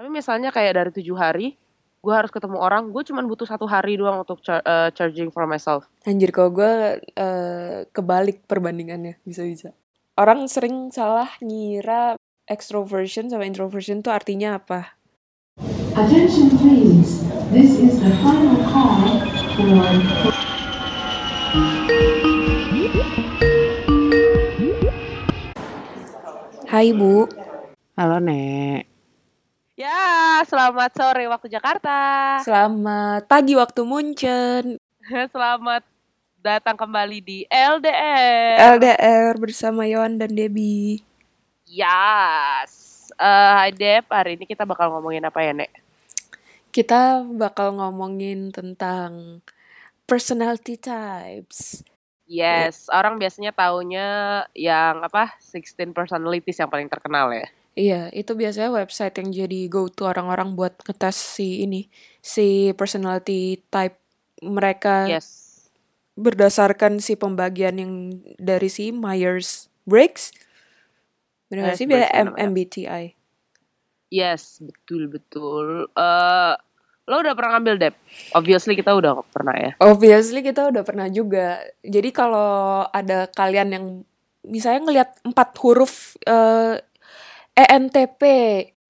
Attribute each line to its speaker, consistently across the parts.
Speaker 1: Tapi misalnya kayak dari tujuh hari, gue harus ketemu orang, gue cuman butuh satu hari doang untuk char- uh, charging for myself.
Speaker 2: Anjir kalau gue uh, kebalik perbandingannya bisa-bisa. Orang sering salah ngira extroversion sama introversion tuh artinya apa?
Speaker 3: Attention please, this is the final call for
Speaker 2: Hai Bu.
Speaker 4: Halo Nek.
Speaker 1: Ya, selamat sore waktu Jakarta.
Speaker 2: Selamat pagi waktu Munchen.
Speaker 1: selamat datang kembali di LDR.
Speaker 2: LDR bersama Yohan dan Debbie.
Speaker 1: Yes. Uh, hai Deb, hari ini kita bakal ngomongin apa ya, Nek?
Speaker 2: Kita bakal ngomongin tentang personality types.
Speaker 1: Yes, yeah. orang biasanya taunya yang apa? 16 personalities yang paling terkenal ya.
Speaker 2: Iya, itu biasanya website yang jadi go to orang-orang buat ngetes si ini, si personality type mereka.
Speaker 1: Yes.
Speaker 2: Berdasarkan si pembagian yang dari si Myers Briggs. Benar sih biasa MBTI.
Speaker 1: Yes, betul betul. Uh, Lo udah pernah ngambil debt? Obviously kita udah pernah ya.
Speaker 2: Obviously kita udah pernah juga. Jadi kalau ada kalian yang misalnya ngelihat empat huruf uh, ENTP,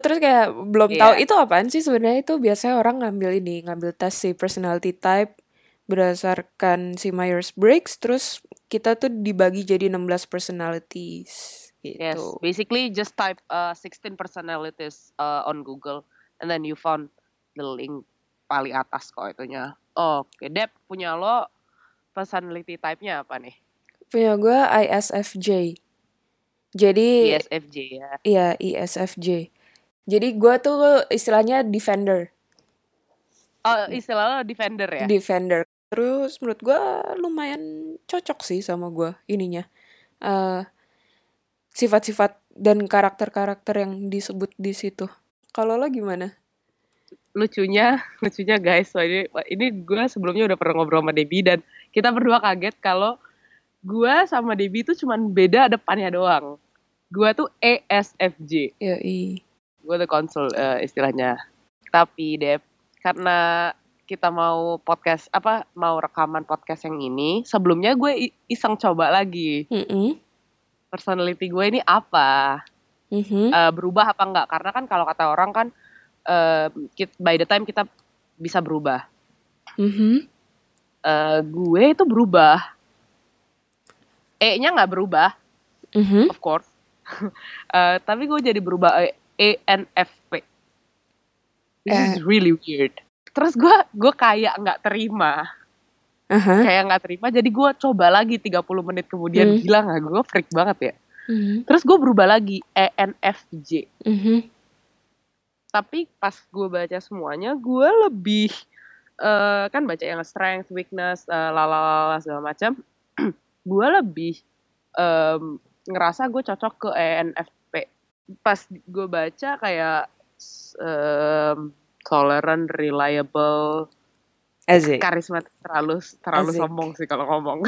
Speaker 2: terus kayak belum yeah. tahu itu apaan sih sebenarnya itu biasanya orang ngambil ini, ngambil tes si personality type berdasarkan si Myers-Briggs, terus kita tuh dibagi jadi 16 personalities. Gitu.
Speaker 1: Yes, basically just type uh, 16 personalities uh, on Google and then you found the link paling atas kok itunya. Oke, Dep punya lo personality type-nya apa nih?
Speaker 2: Punya gue ISFJ. Jadi
Speaker 1: ISFJ ya.
Speaker 2: Iya, ISFJ. Jadi gue tuh istilahnya defender.
Speaker 1: Oh, istilah lo defender ya?
Speaker 2: Defender. Terus menurut gue lumayan cocok sih sama gue ininya. Uh, sifat-sifat dan karakter-karakter yang disebut di situ. Kalau lo gimana?
Speaker 1: lucunya lucunya guys so ini ini gue sebelumnya udah pernah ngobrol sama Debbie dan kita berdua kaget kalau gue sama Debbie itu cuman beda depannya doang gue tuh ESFJ
Speaker 2: ya i
Speaker 1: gue tuh konsul uh, istilahnya tapi Deb karena kita mau podcast apa mau rekaman podcast yang ini sebelumnya gue iseng coba lagi
Speaker 2: mm -hmm.
Speaker 1: personality gue ini apa
Speaker 2: mm -hmm.
Speaker 1: uh, berubah apa enggak karena kan kalau kata orang kan uh, by the time kita bisa berubah.
Speaker 2: Mm-hmm.
Speaker 1: Uh, gue itu berubah. E-nya nggak berubah,
Speaker 2: mm-hmm.
Speaker 1: of course. uh, tapi gue jadi berubah ENFP. This uh. is really weird. Terus gue gue kayak nggak terima.
Speaker 2: Uh-huh.
Speaker 1: Kayak nggak terima, jadi gue coba lagi 30 menit kemudian. Mm. Gila nggak? Gue freak banget ya.
Speaker 2: Mm-hmm.
Speaker 1: Terus gue berubah lagi ENFJ.
Speaker 2: Mm-hmm
Speaker 1: tapi pas gue baca semuanya gue lebih uh, kan baca yang strength weakness uh, lalala segala macam gue lebih um, ngerasa gue cocok ke ENFP pas gue baca kayak um, tolerant reliable
Speaker 2: Asik.
Speaker 1: karismatik terlalu terlalu sombong sih kalau ngomong.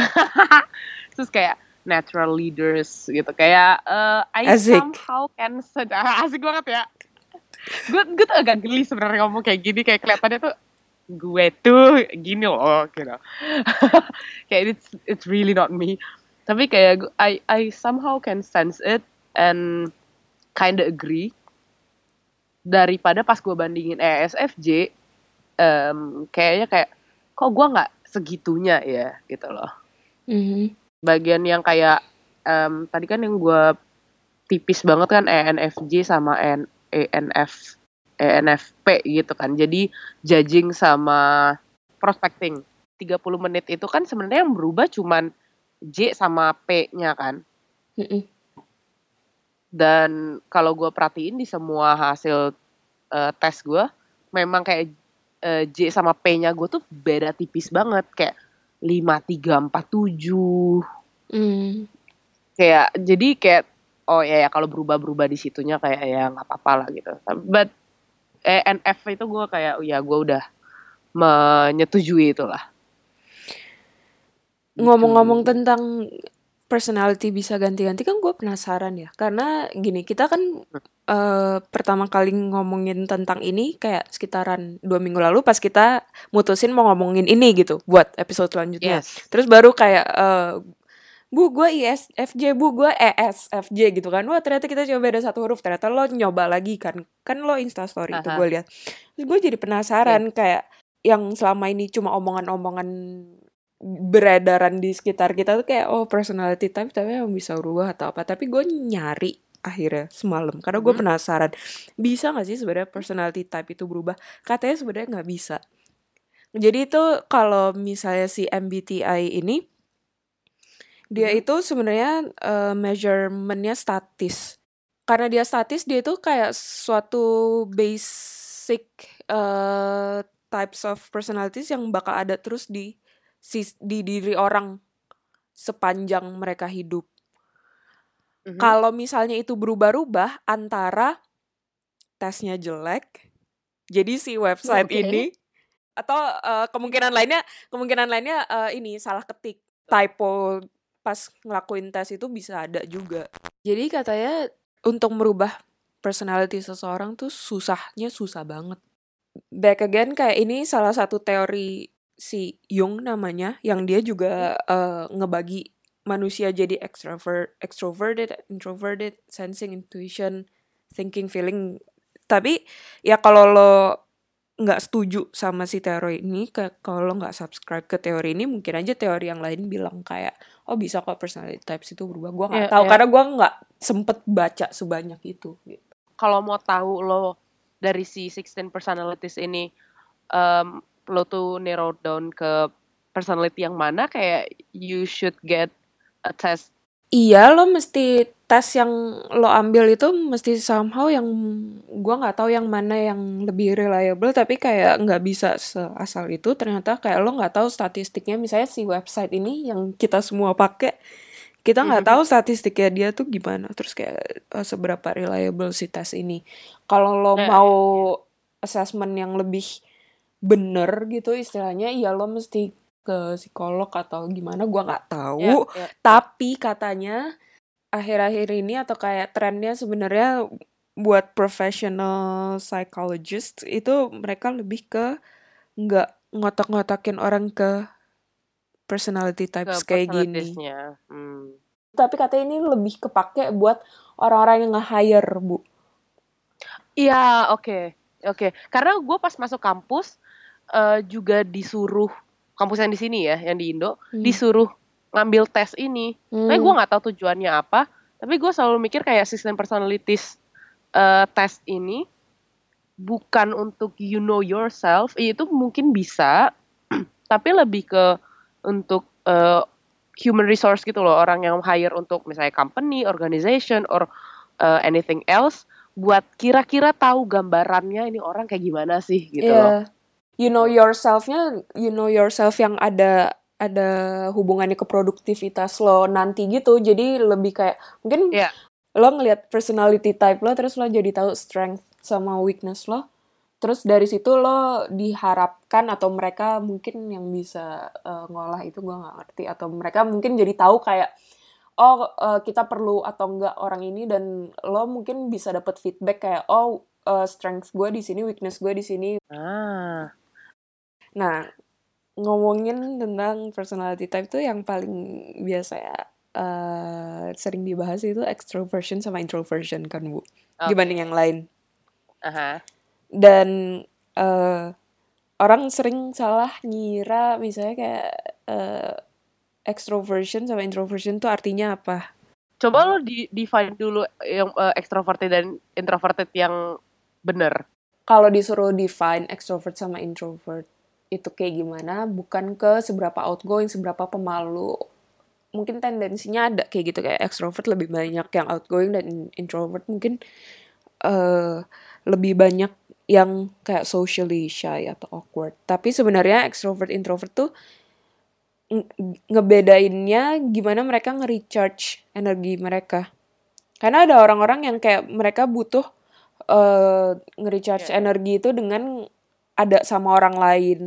Speaker 1: Terus kayak natural leaders gitu. Kayak uh, I
Speaker 2: Asik.
Speaker 1: somehow can asik banget ya. Gue gue tuh agak geli sebenarnya ngomong kayak gini kayak kelihatannya tuh gue tuh gini loh gitu. Kayak it's it's really not me. Tapi kayak I I somehow can sense it and kinda agree. Daripada pas gue bandingin ESFJ um, kayaknya kayak kok gue nggak segitunya ya gitu loh.
Speaker 2: Mm-hmm.
Speaker 1: bagian yang kayak um, tadi kan yang gue tipis banget kan ENFJ sama N ENF ENFP gitu kan. Jadi judging sama prospecting 30 menit itu kan sebenarnya yang berubah cuman J sama P-nya kan.
Speaker 2: Mm -mm.
Speaker 1: Dan kalau gue perhatiin di semua hasil uh, tes gue, memang kayak uh, J sama P-nya gue tuh beda tipis banget kayak lima tiga empat tujuh.
Speaker 2: Mm.
Speaker 1: Kayak jadi kayak oh ya ya kalau berubah-berubah di situnya kayak ya nggak apa-apa lah gitu. But ENF itu gue kayak ya gue udah menyetujui itulah.
Speaker 2: Ngomong-ngomong tentang personality bisa ganti-ganti kan gue penasaran ya karena gini kita kan eh, pertama kali ngomongin tentang ini kayak sekitaran dua minggu lalu pas kita mutusin mau ngomongin ini gitu buat episode selanjutnya.
Speaker 1: Yes.
Speaker 2: Terus baru kayak eh, bu gue ISFJ bu gue ESFJ gitu kan. Wah ternyata kita coba beda satu huruf. Ternyata lo nyoba lagi kan. Kan lo instastory itu gue lihat terus gue jadi penasaran kayak yang selama ini cuma omongan-omongan beredaran di sekitar kita tuh kayak oh personality type tapi yang bisa berubah atau apa. Tapi gue nyari akhirnya semalam. Karena gue
Speaker 1: Mhm.
Speaker 2: penasaran. Bisa nggak sih sebenarnya personality type itu berubah? Katanya sebenarnya nggak bisa. Jadi itu kalau misalnya si MBTI ini dia
Speaker 1: Mhm.
Speaker 2: itu sebenarnya eh, measurementnya statis karena dia statis dia itu kayak suatu basic eh, types of personalities yang bakal ada terus di sis- di diri orang sepanjang mereka hidup
Speaker 1: Mhm.
Speaker 2: kalau misalnya itu berubah-ubah antara tesnya jelek, jadi si website
Speaker 1: Oke.
Speaker 2: ini atau eh, kemungkinan lainnya kemungkinan lainnya eh, ini salah ketik typo pas ngelakuin tes itu bisa ada juga. Jadi katanya untuk merubah personality seseorang tuh susahnya susah banget. Back again kayak ini salah satu teori si Jung namanya yang dia juga eh, ngebagi manusia jadi extrovert, extroverted, introverted, sensing, intuition, thinking, feeling. Tapi ya kalau lo nggak setuju sama si teori ini, ke kalau lo nggak subscribe ke teori ini, mungkin aja teori yang lain bilang kayak oh bisa kok personality types itu berubah. Gua nggak
Speaker 1: Iya,
Speaker 2: tahu
Speaker 1: iya.
Speaker 2: karena gua nggak sempet baca sebanyak itu. gitu.
Speaker 1: kalau mau tahu lo dari si 16 personalities ini em, lo tuh narrow down ke personality yang mana kayak you should get a test
Speaker 2: Iya, lo mesti tes yang lo ambil itu mesti somehow yang gua nggak tahu yang mana yang lebih reliable tapi kayak nggak bisa seasal itu. Ternyata kayak lo nggak tahu statistiknya. Misalnya si website ini yang kita semua pakai kita nggak
Speaker 1: Mhm.
Speaker 2: tahu statistiknya dia tuh gimana. Terus kayak eh, seberapa reliable si tes ini. Kalau lo
Speaker 1: Nah,
Speaker 2: mau assessment yang lebih bener gitu istilahnya ya lo mesti ke psikolog atau gimana gua nggak tahu
Speaker 1: ya, ya.
Speaker 2: tapi katanya akhir-akhir ini atau kayak trennya sebenarnya buat professional psychologist itu mereka lebih ke nggak ngotak-ngotakin orang ke personality
Speaker 1: ke
Speaker 2: types kayak gini.
Speaker 1: hmm.
Speaker 2: Tapi katanya ini lebih kepake buat orang-orang yang nge-hire, Bu.
Speaker 1: Iya, oke, oke. Karena gue pas masuk kampus eh, juga disuruh kampus yang di sini ya, yang di Indo,
Speaker 2: Hmm.
Speaker 1: disuruh ngambil tes ini. Tapi gue nggak tahu tujuannya apa. Tapi gue selalu mikir kayak sistem personalities eh, tes ini bukan untuk you know yourself. Itu mungkin bisa, tapi lebih ke untuk eh, human resource gitu loh, orang yang hire untuk misalnya company, organization, or eh, anything else buat kira-kira tahu gambarannya ini orang kayak gimana sih gitu loh.
Speaker 2: You know yourself-nya, you know yourself yang ada ada hubungannya ke produktivitas lo nanti gitu. Jadi lebih kayak mungkin
Speaker 1: Iya.
Speaker 2: lo ngelihat personality type lo terus lo jadi tahu strength sama weakness lo. Terus dari situ lo diharapkan atau mereka mungkin yang bisa eh, ngolah itu gua nggak ngerti atau mereka mungkin jadi tahu kayak oh eh, kita perlu atau enggak orang ini dan lo mungkin bisa dapat feedback kayak oh eh, strength gue di sini, weakness gue di sini.
Speaker 1: Ah,
Speaker 2: Nah, ngomongin tentang personality type tuh yang paling biasa ya eh, sering dibahas itu extroversion sama introversion kan Bu.
Speaker 1: oke.
Speaker 2: Dibanding yang lain.
Speaker 1: Aha.
Speaker 2: Dan eh, orang sering salah ngira misalnya kayak eh, extroversion sama introversion tuh artinya apa?
Speaker 1: Coba lo di define dulu yang eh, extroverted dan introverted yang bener.
Speaker 2: Kalau disuruh define extrovert sama introvert itu kayak gimana? Bukan ke seberapa outgoing, seberapa pemalu. Mungkin tendensinya ada kayak gitu kayak extrovert lebih banyak yang outgoing dan introvert mungkin eh lebih banyak yang kayak socially shy atau awkward. Tapi sebenarnya extrovert introvert tuh nge- ngebedainnya gimana mereka nge-recharge energi mereka. Karena ada orang-orang yang kayak mereka butuh eh nge-recharge
Speaker 1: Iya, iya.
Speaker 2: energi itu dengan ada sama orang lain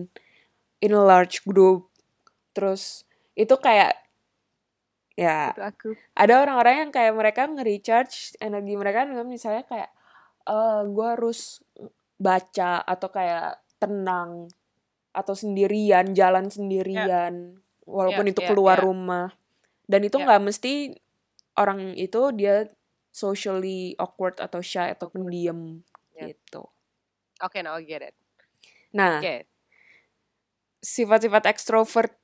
Speaker 2: in a large group. Terus itu kayak ya
Speaker 1: Itu aku.
Speaker 2: ada orang-orang yang kayak mereka nge-recharge energi mereka dengan misalnya kayak eh gue harus baca atau kayak tenang atau sendirian jalan sendirian walaupun
Speaker 1: Iya,
Speaker 2: itu
Speaker 1: iya,
Speaker 2: keluar
Speaker 1: iya.
Speaker 2: rumah dan itu
Speaker 1: Iya.
Speaker 2: nggak mesti orang itu dia socially awkward atau shy atau pendiam
Speaker 1: Iya.
Speaker 2: gitu
Speaker 1: Oke, now I get it.
Speaker 2: Nah
Speaker 1: Oke.
Speaker 2: sifat-sifat ekstrovert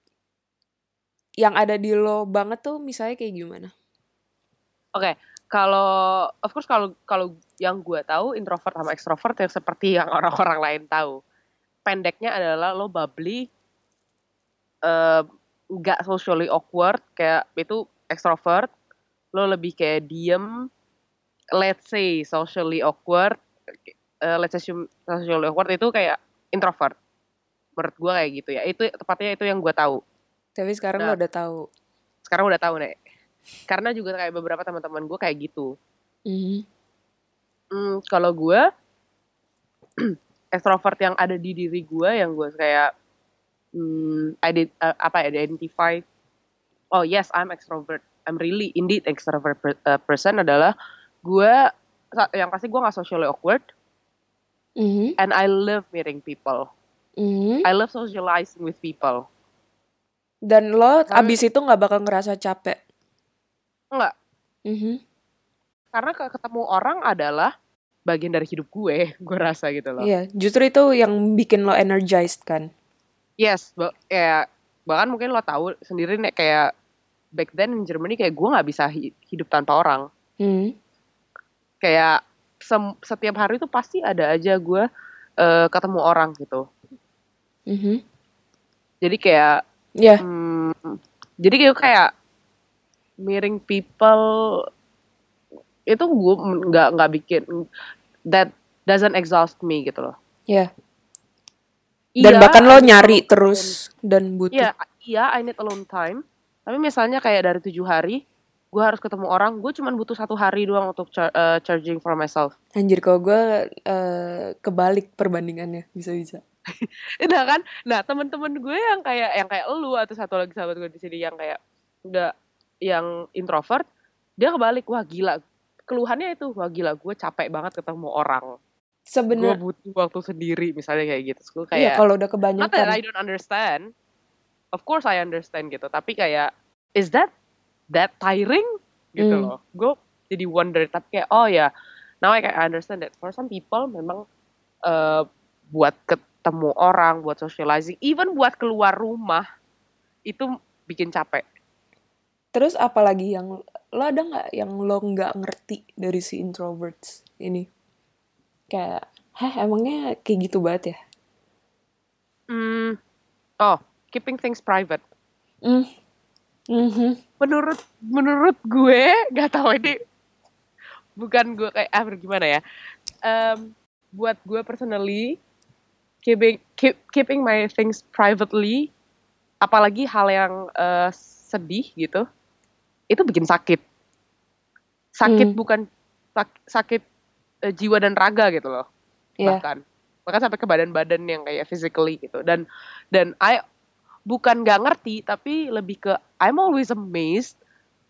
Speaker 2: yang ada di lo banget tuh misalnya kayak gimana
Speaker 1: Oke, kalau of course kalau kalau yang gue tahu introvert sama extrovert yang seperti yang orang-orang lain tahu. Pendeknya adalah lo bubbly, eh, nggak socially awkward kayak itu extrovert. Lo lebih kayak diem, let's say socially awkward, eh, let's assume socially awkward itu kayak introvert. Menurut gue kayak gitu ya. Itu tepatnya itu yang gue tahu.
Speaker 2: tapi sekarang
Speaker 1: Nah.
Speaker 2: lo udah tahu
Speaker 1: Sekarang udah tahu nih. Karena juga kayak beberapa teman-teman gue kayak gitu.
Speaker 2: Mhm.
Speaker 1: Hmm, kalau gue extrovert yang ada di diri gue yang gue kayak hmm, ident- uh, apa ya identify oh yes I'm extrovert I'm really indeed extrovert per- uh, person adalah gue yang pasti gue nggak socially awkward
Speaker 2: Mhm.
Speaker 1: and I love meeting people
Speaker 2: Mhm.
Speaker 1: I love socializing with people
Speaker 2: dan lo
Speaker 1: Karena-
Speaker 2: abis itu nggak bakal ngerasa capek
Speaker 1: enggak
Speaker 2: Mhm.
Speaker 1: karena ke- ketemu orang adalah bagian dari hidup gue gue rasa gitu loh
Speaker 2: Iya, justru itu yang bikin lo energized kan.
Speaker 1: Yes, ba- kayak bahkan mungkin lo tahu sendiri nih kayak back then in Germany kayak gue nggak bisa hi- hidup tanpa orang.
Speaker 2: Hmm.
Speaker 1: Kayak setiap hari tuh pasti ada aja gue eh, ketemu orang gitu.
Speaker 2: Mhm.
Speaker 1: Jadi kayak
Speaker 2: Ya,
Speaker 1: hmm, jadi kayak kayak meeting people itu gue nggak nggak bikin that doesn't exhaust me gitu loh.
Speaker 2: ya. Dan
Speaker 1: Iya,
Speaker 2: bahkan lo nyari
Speaker 1: time.
Speaker 2: terus dan butuh.
Speaker 1: Iya, iya, I need alone time. Tapi misalnya kayak dari tujuh hari, gue harus ketemu orang, gue cuman butuh satu hari doang untuk char- eh, charging for myself.
Speaker 2: Anjir kalau gue eh, kebalik perbandingannya bisa-bisa.
Speaker 1: Nah kan, nah temen-temen gue yang kayak yang kayak lu atau satu lagi sahabat gue di sini yang kayak nggak yang introvert, dia kebalik, wah gila. Keluhannya itu, wah gila, gue capek banget ketemu orang. Gue
Speaker 2: Sebenarnya
Speaker 1: butuh waktu sendiri, misalnya kayak gitu. Gue
Speaker 2: iya
Speaker 1: kayak,
Speaker 2: kalau udah
Speaker 1: not that
Speaker 2: kebanyakan.
Speaker 1: I don't understand. Of course I understand gitu, tapi kayak is that that tiring gitu
Speaker 2: Hmm.
Speaker 1: loh. Gue jadi wonder tapi kayak oh ya, now I can understand that for some people memang eh, buat ketemu orang, buat socializing, even buat keluar rumah itu bikin capek.
Speaker 2: Terus apalagi yang lo ada nggak yang lo nggak ngerti dari si introverts ini? Kayak, heh emangnya kayak gitu banget ya?
Speaker 1: Hmm, oh, keeping things private.
Speaker 2: Hmm. Mhm.
Speaker 1: menurut menurut gue nggak tahu ini bukan gue kayak ah gimana ya Em, buat gue personally keeping keep, keeping my things privately apalagi hal yang eh, sedih gitu itu bikin sakit sakit
Speaker 2: Hmm.
Speaker 1: bukan sak- sakit eh, jiwa dan raga gitu loh
Speaker 2: Iya.
Speaker 1: bahkan bahkan sampai ke badan-badan yang kayak physically gitu dan dan I bukan nggak ngerti tapi lebih ke I'm always amazed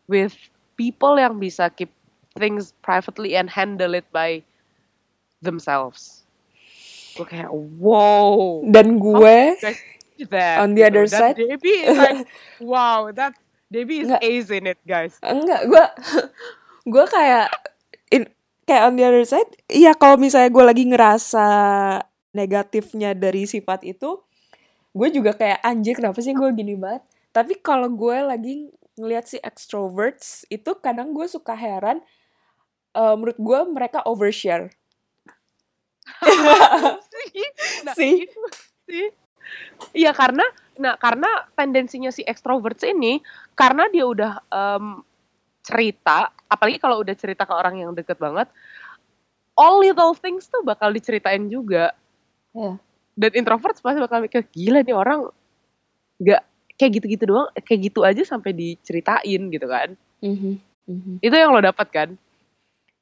Speaker 1: with people yang bisa keep things privately and handle it by themselves. Gue kayak wow.
Speaker 2: Dan gue
Speaker 1: that?
Speaker 2: On the other
Speaker 1: Dan
Speaker 2: side-
Speaker 1: Debbie is like wow that Debbie is
Speaker 2: Nggak.
Speaker 1: ace in it guys.
Speaker 2: Enggak gue gue kayak in, kayak on the other side iya kalau misalnya gue lagi ngerasa negatifnya dari sifat itu gue juga kayak anjir kenapa sih gue gini banget tapi kalau gue lagi ngelihat si extroverts itu kadang gue suka heran eh, menurut gue mereka overshare
Speaker 1: nah,
Speaker 2: Sih.
Speaker 1: sih. Iya karena, nah karena tendensinya si extroverts ini, karena dia udah em, cerita, apalagi kalau udah cerita ke orang yang deket banget, all little things tuh bakal diceritain juga.
Speaker 2: Iya.
Speaker 1: Dan introverts pasti bakal mikir, gila nih orang nggak kayak gitu-gitu doang, kayak gitu aja sampai diceritain gitu kan.
Speaker 2: Mhm, mhm.
Speaker 1: Itu yang lo dapat kan?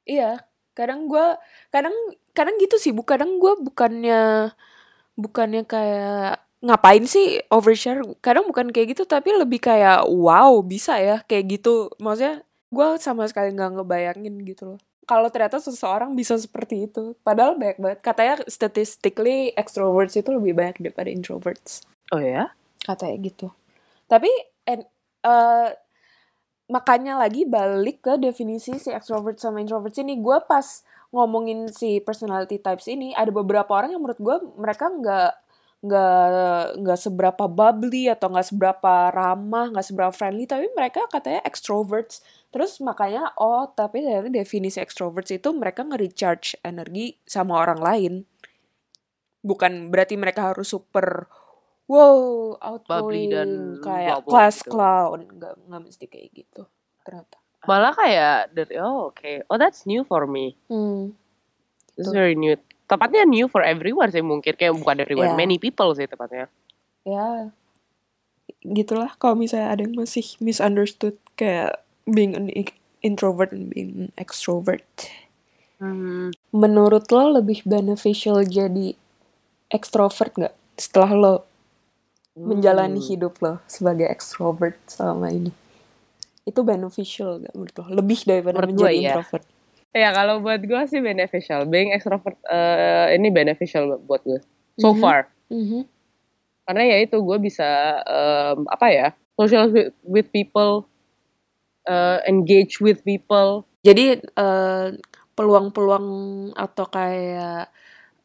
Speaker 2: Iya, kadang gue kadang kadang gitu sih, bu kadang gue bukannya bukannya kayak ngapain sih overshare? Kadang bukan kayak gitu, tapi lebih kayak wow bisa ya kayak gitu. Maksudnya gue sama sekali nggak ngebayangin gitu loh. kalau ternyata seseorang bisa seperti itu. Padahal banyak banget. Katanya statistically extroverts itu lebih banyak daripada introverts.
Speaker 1: Oh ya?
Speaker 2: Katanya gitu. Tapi en, eh, makanya lagi balik ke definisi si extrovert sama introvert ini. Gue pas ngomongin si personality types ini, ada beberapa orang yang menurut gue mereka nggak nggak nggak seberapa bubbly atau nggak seberapa ramah, nggak seberapa friendly, tapi mereka katanya extroverts. Terus makanya oh tapi ternyata definisi extroverts itu mereka nge-recharge energi sama orang lain. Bukan berarti mereka harus super wow
Speaker 1: Bubbly dan
Speaker 2: outgoing kayak class
Speaker 1: gitu.
Speaker 2: clown nggak nggak mesti kayak gitu ternyata.
Speaker 1: Malah kayak dari oh oke. Oh that's new for me.
Speaker 2: Hmm.
Speaker 1: It's
Speaker 2: Betul.
Speaker 1: very new. Tepatnya new for everyone sih mungkin kayak bukan everyone,
Speaker 2: Yeah.
Speaker 1: many people sih tepatnya.
Speaker 2: ya gitulah kalau misalnya ada yang masih misunderstood kayak being an introvert and being an extrovert
Speaker 1: Hmm.
Speaker 2: menurut lo lebih beneficial jadi extrovert nggak setelah lo menjalani
Speaker 1: Hmm.
Speaker 2: hidup lo sebagai extrovert selama ini itu beneficial gak menurut lo lebih daripada
Speaker 1: Menurut
Speaker 2: menjadi
Speaker 1: gua iya.
Speaker 2: introvert
Speaker 1: Ya kalau buat gue sih beneficial. Being extrovert eh, ini beneficial buat gue. So
Speaker 2: Mhm.
Speaker 1: far.
Speaker 2: Mhm.
Speaker 1: Karena ya itu gue bisa em, apa ya social with, with people, eh, engage with people.
Speaker 2: Jadi eh, peluang-peluang atau kayak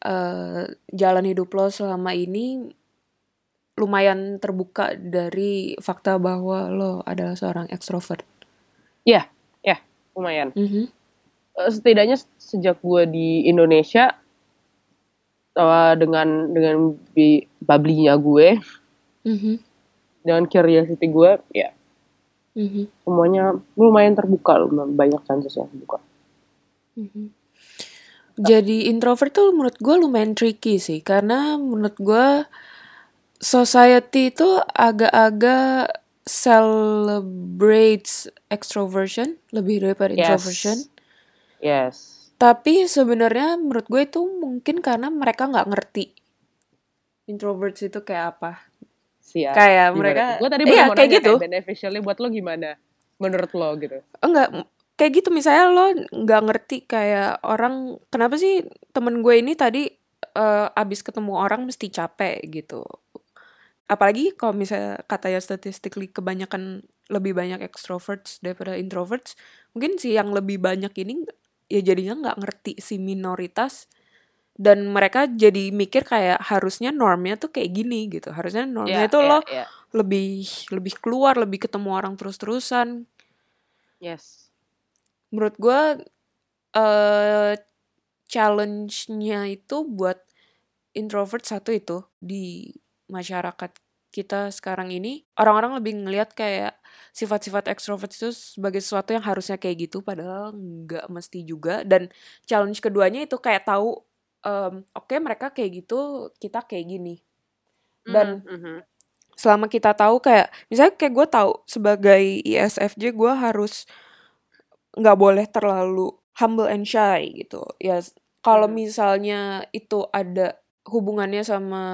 Speaker 2: eh, jalan hidup lo selama ini lumayan terbuka dari fakta bahwa lo adalah seorang ekstrovert.
Speaker 1: Ya, ya lumayan.
Speaker 2: Mhm.
Speaker 1: Eh, setidaknya sejak gue di Indonesia eh, dengan dengan bubbly-nya gue,
Speaker 2: Mhm.
Speaker 1: dengan curiosity gue, ya
Speaker 2: Mhm.
Speaker 1: semuanya lumayan terbuka, lumayan banyak chances yang terbuka.
Speaker 2: Mhm. Jadi introvert tuh menurut gue lumayan tricky sih karena menurut gue society itu agak-agak celebrates extroversion lebih daripada
Speaker 1: Yes.
Speaker 2: introversion.
Speaker 1: Yes.
Speaker 2: Tapi sebenarnya menurut gue itu mungkin karena mereka nggak ngerti introverts itu kayak apa.
Speaker 1: Siap.
Speaker 2: Kayak mereka-
Speaker 1: Gue tadi
Speaker 2: Iya, kayak gitu.
Speaker 1: kayak beneficialnya buat lo gimana? Menurut lo gitu.
Speaker 2: Enggak, kayak gitu misalnya lo nggak ngerti kayak orang kenapa sih temen gue ini tadi eh, abis ketemu orang mesti capek gitu. Apalagi kalau misalnya katanya statistically kebanyakan lebih banyak extroverts daripada introverts, mungkin sih yang lebih banyak ini ya jadinya nggak ngerti si minoritas dan mereka jadi mikir kayak harusnya normnya tuh kayak gini gitu. Harusnya normnya
Speaker 1: Iya,
Speaker 2: tuh
Speaker 1: iya,
Speaker 2: lo
Speaker 1: iya.
Speaker 2: lebih lebih keluar, lebih ketemu orang terus-terusan
Speaker 1: Yes.
Speaker 2: menurut gue eh challenge-nya itu buat introvert satu itu di masyarakat kita sekarang ini orang-orang lebih ngelihat kayak sifat-sifat ekstrovert itu sebagai sesuatu yang harusnya kayak gitu padahal nggak mesti juga dan challenge keduanya itu kayak tahu em, oke mereka kayak gitu kita kayak gini Dan-
Speaker 1: Mhm, mhm.
Speaker 2: selama kita tahu kayak misalnya kayak gue tahu sebagai ISFJ gue harus nggak boleh terlalu humble and shy gitu ya kalau
Speaker 1: Hmm.
Speaker 2: misalnya itu ada hubungannya sama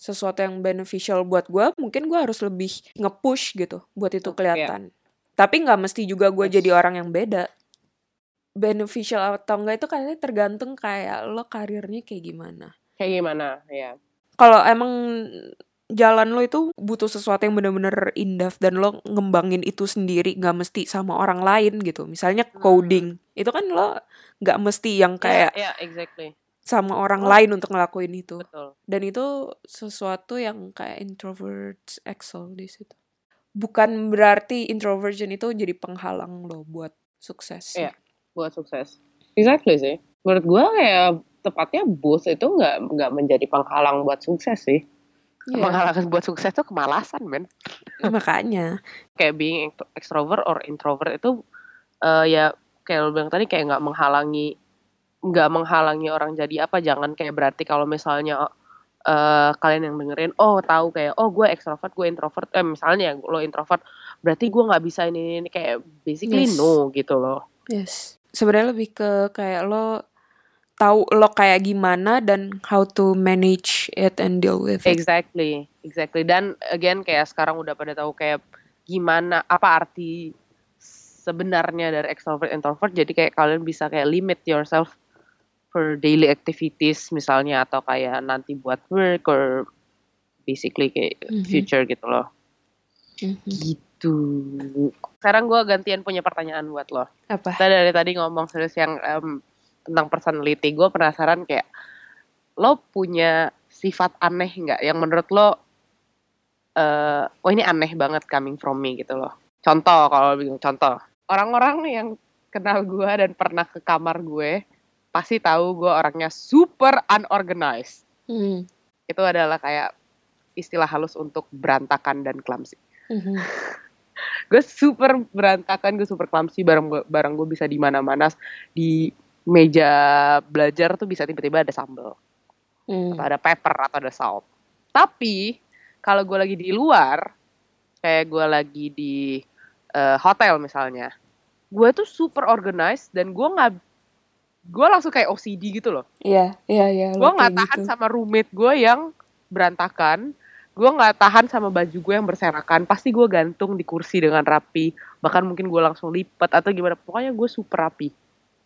Speaker 2: sesuatu yang beneficial buat gue mungkin gue harus lebih nge-push gitu buat itu kelihatan tapi nggak mesti juga gue
Speaker 1: Yes.
Speaker 2: jadi orang yang beda beneficial atau enggak itu kayaknya tergantung kayak lo karirnya kayak gimana
Speaker 1: Kayak gimana? Ya.
Speaker 2: kalau emang jalan lo itu butuh sesuatu yang bener-bener indah dan lo ngembangin itu sendiri nggak mesti sama orang lain gitu misalnya
Speaker 1: Hmm.
Speaker 2: coding itu kan lo nggak mesti yang kayak
Speaker 1: Ya, ya, exactly.
Speaker 2: Sama orang
Speaker 1: Oh.
Speaker 2: lain untuk ngelakuin itu
Speaker 1: Betul.
Speaker 2: dan itu sesuatu yang kayak introvert excel di situ bukan berarti introversion itu jadi penghalang lo buat sukses
Speaker 1: Iya. Buat sukses. Exactly sih. Menurut gua kayak tepatnya boost itu nggak nggak menjadi penghalang buat sukses sih.
Speaker 2: Iya,
Speaker 1: Penghalang buat sukses tuh kemalasan, men.
Speaker 2: makanya
Speaker 1: Kayak being ex- extrovert or introvert itu eh, ya kayak lo bilang tadi kayak nggak menghalangi nggak menghalangi orang jadi apa. Jangan kayak berarti kalau misalnya eh, kalian yang dengerin, oh tahu kayak oh gue extrovert, gue introvert. Eh misalnya lo introvert, berarti gue nggak bisa ini, ini ini. kayak basically
Speaker 2: Yes.
Speaker 1: no gitu loh.
Speaker 2: Yes. Sebenarnya lebih ke kayak lo tahu lo kayak gimana dan how to manage it and deal with it.
Speaker 1: Exactly, exactly. Dan again kayak sekarang udah pada tahu kayak gimana apa arti sebenarnya dari extrovert introvert jadi kayak kalian bisa kayak limit yourself for daily activities misalnya atau kayak nanti buat work or basically kayak
Speaker 2: Mhm.
Speaker 1: future gitu loh.
Speaker 2: Mhm.
Speaker 1: gitu. Sekarang gue gantian punya pertanyaan buat lo.
Speaker 2: Apa?
Speaker 1: kita dari tadi ngomong serius yang em, tentang personality. Gue penasaran kayak lo punya sifat aneh nggak? Yang menurut lo eh oh ini aneh banget coming from me gitu loh. Contoh kalau bilang contoh. Orang-orang yang kenal gue dan pernah ke kamar gue pasti tahu gue orangnya super unorganized
Speaker 2: Hmm.
Speaker 1: itu adalah kayak istilah halus untuk berantakan dan clumsy
Speaker 2: Mhm.
Speaker 1: gue super berantakan gue super clumsy barang gue barang gue bisa di mana-mana di meja belajar tuh bisa tiba-tiba ada sambal
Speaker 2: Hmm.
Speaker 1: atau ada pepper atau ada salt tapi kalau gue lagi di luar kayak gue lagi di eh, hotel misalnya gue tuh super organized dan gue nggak gue langsung kayak OCD gitu loh
Speaker 2: Iya, iya, iya.
Speaker 1: gue nggak
Speaker 2: kayak
Speaker 1: tahan
Speaker 2: gitu.
Speaker 1: sama roommate gue yang berantakan gue nggak tahan sama baju gue yang berserakan pasti gue gantung di kursi dengan rapi bahkan mungkin gue langsung lipat atau gimana pokoknya gue super rapi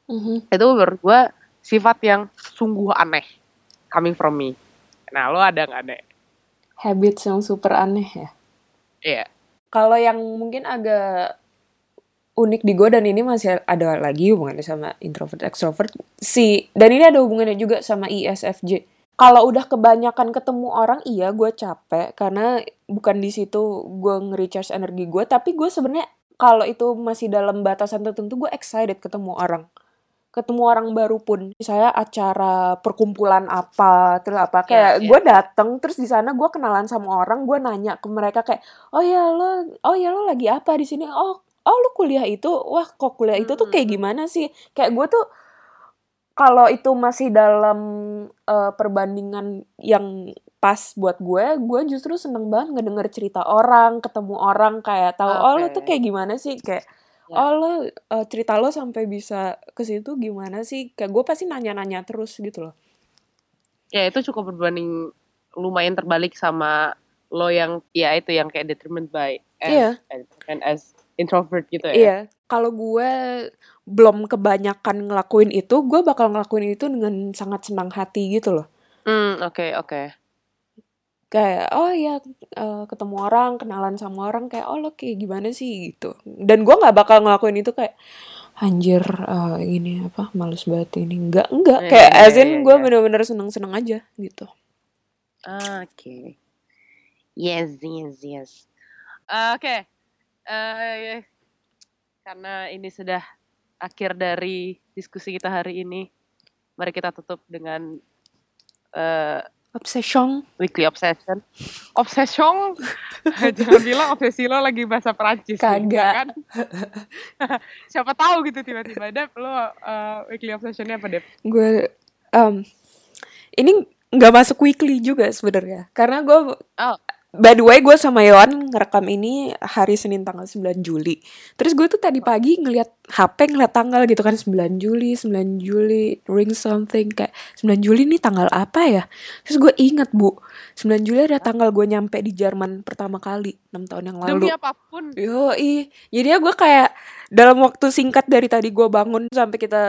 Speaker 2: Mhm.
Speaker 1: itu menurut gue sifat yang sungguh aneh coming from me nah lo ada nggak nek
Speaker 2: Habits yang super aneh ya.
Speaker 1: iya
Speaker 2: Kalau yang mungkin agak unik di gue dan ini masih ada lagi hubungannya sama introvert extrovert. Si dan ini ada hubungannya juga sama E ISFJ. Kalau udah kebanyakan ketemu orang iya gue capek. Karena bukan di situ gue nge-recharge energi gue tapi gue sebenarnya kalau itu masih dalam batasan tertentu gue excited ketemu orang. Ketemu orang baru pun. Saya acara perkumpulan apa terus apa kayak
Speaker 1: Iya, iya.
Speaker 2: gue dateng terus di sana gue kenalan sama orang gue nanya ke mereka kayak oh ya lo oh ya lo lagi apa di sini? Oh oh lo kuliah itu wah kok kuliah itu tuh kayak
Speaker 1: Hmm.
Speaker 2: gimana sih kayak gue tuh kalau itu masih dalam eh, perbandingan yang pas buat gue gue justru seneng banget ngedenger cerita orang ketemu orang kayak tahu oh lo tuh kayak gimana sih kayak
Speaker 1: Ya.
Speaker 2: oh lo eh, cerita lo sampai bisa ke situ gimana sih kayak gue pasti nanya-nanya terus gitu loh
Speaker 1: ya itu cukup berbanding lumayan terbalik sama lo yang ya itu yang kayak determined by as,
Speaker 2: Iya.
Speaker 1: and as introvert gitu ya
Speaker 2: Iya, kalau gue belum kebanyakan ngelakuin itu, gue bakal ngelakuin itu dengan sangat senang hati gitu loh.
Speaker 1: Hmm, oke oke
Speaker 2: Kayak, oh ya eh, ketemu orang, kenalan sama orang, kayak, oh lo kayak gimana sih gitu. Dan gue nggak bakal ngelakuin itu kayak, anjir eh, ini apa, males banget ini. Enggak, enggak.
Speaker 1: Iya,
Speaker 2: Kayak
Speaker 1: iya,
Speaker 2: as in
Speaker 1: iya,
Speaker 2: gue
Speaker 1: iya.
Speaker 2: bener-bener seneng-seneng aja gitu.
Speaker 1: Oke. Yes, yes, yes. Eh, Oke. Eh, karena ini sudah akhir dari diskusi kita hari ini, mari kita tutup dengan eh,
Speaker 2: Obsession.
Speaker 1: weekly obsession. Obsession? Jangan bilang obsesi lo lagi bahasa Perancis.
Speaker 2: Kagak.
Speaker 1: kan? Siapa tahu gitu tiba-tiba Dep lo eh, weekly obsessionnya apa Dep?
Speaker 2: Gue, em, ini nggak masuk weekly juga sebenarnya. Karena gue
Speaker 1: Oh,
Speaker 2: By the way, gue sama Yohan ngerekam ini hari Senin tanggal 9 Juli. Terus gue tuh tadi pagi ngeliat HP, ngeliat tanggal gitu kan 9 Juli, 9 Juli, ring something kayak 9 Juli nih tanggal apa ya? Terus gue inget bu, 9 Juli ada tanggal gue nyampe di Jerman pertama kali 6 tahun yang lalu.
Speaker 1: demi apa pun.
Speaker 2: Yo, jadi ya gue kayak dalam waktu singkat dari tadi gue bangun sampai kita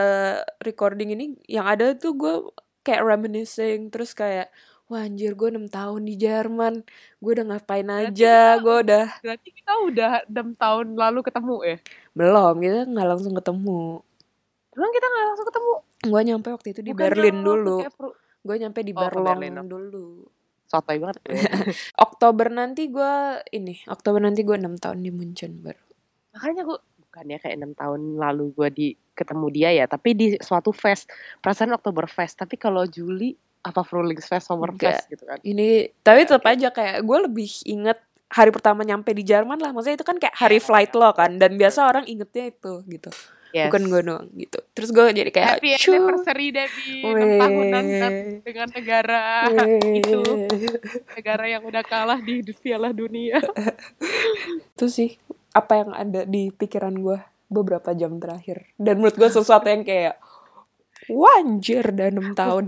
Speaker 2: recording ini, yang ada tuh gue kayak reminiscing, terus kayak wah anjir gue 6 tahun di Jerman, gue udah ngapain aja, gue udah
Speaker 1: Berarti kita udah 6 tahun lalu ketemu ya?
Speaker 2: belum, kita nggak langsung ketemu.
Speaker 1: Emang kita nggak langsung ketemu?
Speaker 2: Gue nyampe waktu itu di
Speaker 1: Bukan
Speaker 2: Berlin dulu, gue nyampe di
Speaker 1: Oh, Berlin,
Speaker 2: dulu.
Speaker 1: Sotoy banget.
Speaker 2: Oktober nanti gue ini, Oktober nanti gue 6 tahun di Munchen baru.
Speaker 1: Makanya gue bukannya kayak enam tahun lalu gue di ketemu dia ya, tapi di suatu fest, perasaan Oktober Fest. Tapi kalau Juli apa Frulings Fest, Summer
Speaker 2: Enggak.
Speaker 1: Fest gitu kan?
Speaker 2: Ini tapi tetap aja kayak gue lebih inget hari pertama nyampe di Jerman lah. Maksudnya itu kan kayak hari
Speaker 1: Iya,
Speaker 2: flight lo kan dan biasa orang ingetnya itu gitu.
Speaker 1: Yes.
Speaker 2: Bukan gue doang gitu. Terus gue jadi kayak
Speaker 1: Happy
Speaker 2: "Cu,
Speaker 1: anniversary Debbie, 6 tahunan dengan negara
Speaker 2: weh."
Speaker 1: itu. negara yang udah kalah di Piala Dunia.
Speaker 2: Itu sih apa yang ada di pikiran gue beberapa jam terakhir. Dan menurut gue sesuatu yang kayak Wanjir udah 6 tahun.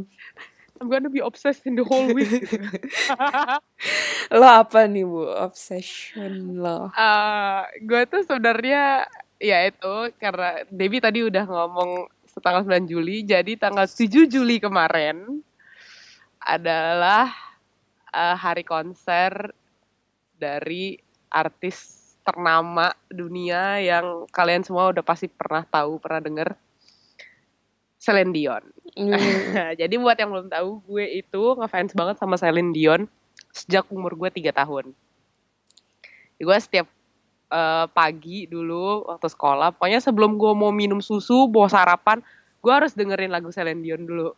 Speaker 1: I'm gonna be obsessed in the whole week. gitu.
Speaker 2: Lo apa nih bu? Obsession lo.
Speaker 1: Eh, gue tuh sebenarnya ya itu karena Debbie tadi udah ngomong tanggal 9 Juli, jadi tanggal 7 Juli kemarin adalah uh, hari konser dari artis ternama dunia yang kalian semua udah pasti pernah tahu, pernah denger. Celine Dion.
Speaker 2: Hmm.
Speaker 1: Jadi buat yang belum tahu, gue itu ngefans banget sama Celine Dion sejak umur gue 3 tahun. Gue setiap eh, pagi dulu waktu sekolah, pokoknya sebelum gue mau minum susu, mau sarapan, gue harus dengerin lagu Celine Dion dulu.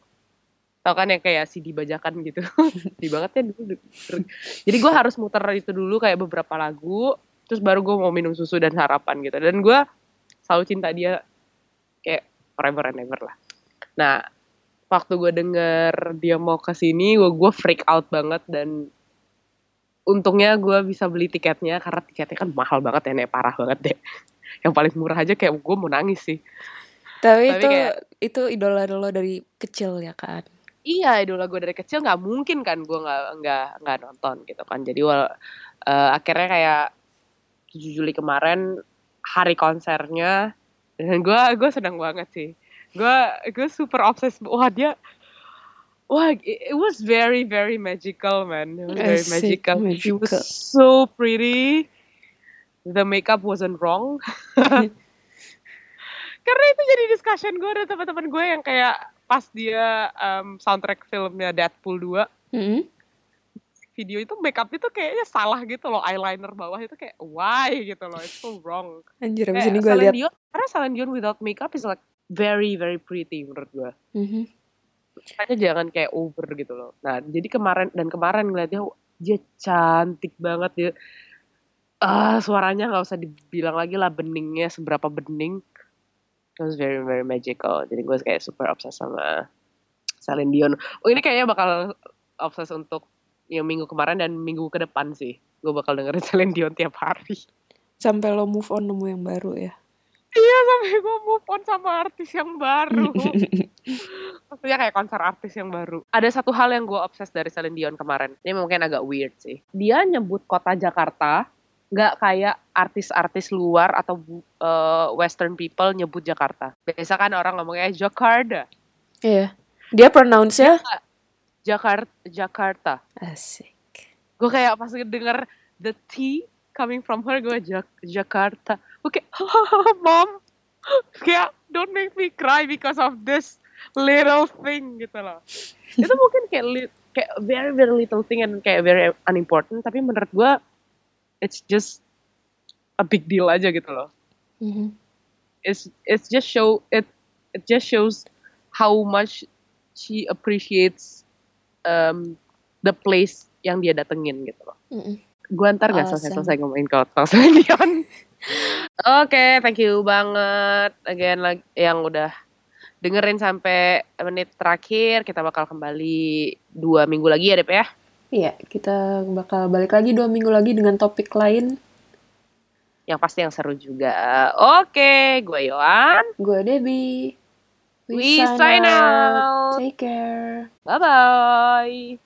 Speaker 1: Tau kan yang kayak CD bajakan gitu. Di banget ya dulu. Jadi gue harus muter itu dulu kayak beberapa lagu, terus baru gue mau minum susu dan sarapan gitu. Dan gue selalu cinta dia kayak forever and ever lah. Nah, waktu gue denger dia mau ke sini, gue gue freak out banget dan untungnya gue bisa beli tiketnya karena tiketnya kan mahal banget ya, nek parah banget deh. Yang paling murah aja kayak gue mau nangis sih.
Speaker 2: Tapi,
Speaker 1: Tapi
Speaker 2: itu
Speaker 1: kayak-
Speaker 2: itu idola lo dari kecil ya kan?
Speaker 1: Iya, idola gue dari kecil nggak mungkin kan gue nggak nggak nggak nonton gitu kan. Jadi wal, eh, akhirnya kayak 7 Juli kemarin hari konsernya dan gue gue senang banget sih. Gue gue super obses. Wah dia Wah, it, was very very magical, man. It was very
Speaker 2: Asik,
Speaker 1: magical. She was
Speaker 2: magical.
Speaker 1: so pretty. The makeup wasn't wrong. Karena itu jadi discussion gue dan teman-teman gue yang kayak pas dia um, soundtrack filmnya Deadpool 2
Speaker 2: Mm-mm.
Speaker 1: video itu makeup itu kayaknya salah gitu loh eyeliner bawah itu kayak why gitu loh it's so wrong
Speaker 2: Anjir, abis
Speaker 1: Kayak
Speaker 2: ini gue lihat.
Speaker 1: Karena Celine Dion without makeup is like very very pretty menurut gue
Speaker 2: Mhm.
Speaker 1: makanya jangan kayak over gitu loh. Nah jadi kemarin dan kemarin ngeliatnya dia cantik banget. Dia ah suaranya nggak usah dibilang lagi lah beningnya seberapa bening. It was very very magical. Jadi gue kayak super obses sama Celine Dion. Oh ini kayaknya bakal obses untuk yang minggu kemarin dan minggu ke depan sih. Gue bakal dengerin Celine Dion tiap hari.
Speaker 2: Sampai lo move on nemu yang baru ya.
Speaker 1: Iya sampai gue move on sama artis yang baru Maksudnya kayak konser artis yang baru. Ada satu hal yang gue obses dari Celine Dion kemarin. Ini mungkin agak weird sih. Dia nyebut kota Jakarta nggak kayak artis-artis luar atau eh, Western people nyebut Jakarta. Biasa kan orang ngomongnya Jakarta,
Speaker 2: Iya. Dia pronounce-nya
Speaker 1: Jakarta, Jakarta.
Speaker 2: asik.
Speaker 1: Gue kayak pas denger the T coming from her, gue Jak- Jakarta. Oke, mom, kayak don't make me cry because of this little thing gitu loh. Itu mungkin kayak li- kayak very very little thing and kayak very unimportant, tapi menurut gue it's just a big deal aja gitu loh.
Speaker 2: Mhm.
Speaker 1: It's it's just show it it just shows how much she appreciates um, the place yang dia datengin gitu loh.
Speaker 2: Mm-mm.
Speaker 1: Gue ntar gak
Speaker 2: Awesome.
Speaker 1: selesai-selesai ngomongin Celine Dion. Oke, thank you banget again lagi yang udah dengerin sampai menit terakhir. Kita bakal kembali dua minggu lagi ya, Dep ya.
Speaker 2: Iya, kita bakal balik lagi dua minggu lagi dengan topik lain.
Speaker 1: Yang pasti yang seru juga. Oke, gue Yohan.
Speaker 2: Gue Debbie.
Speaker 1: We sign out.
Speaker 2: Take care.
Speaker 1: Bye-bye.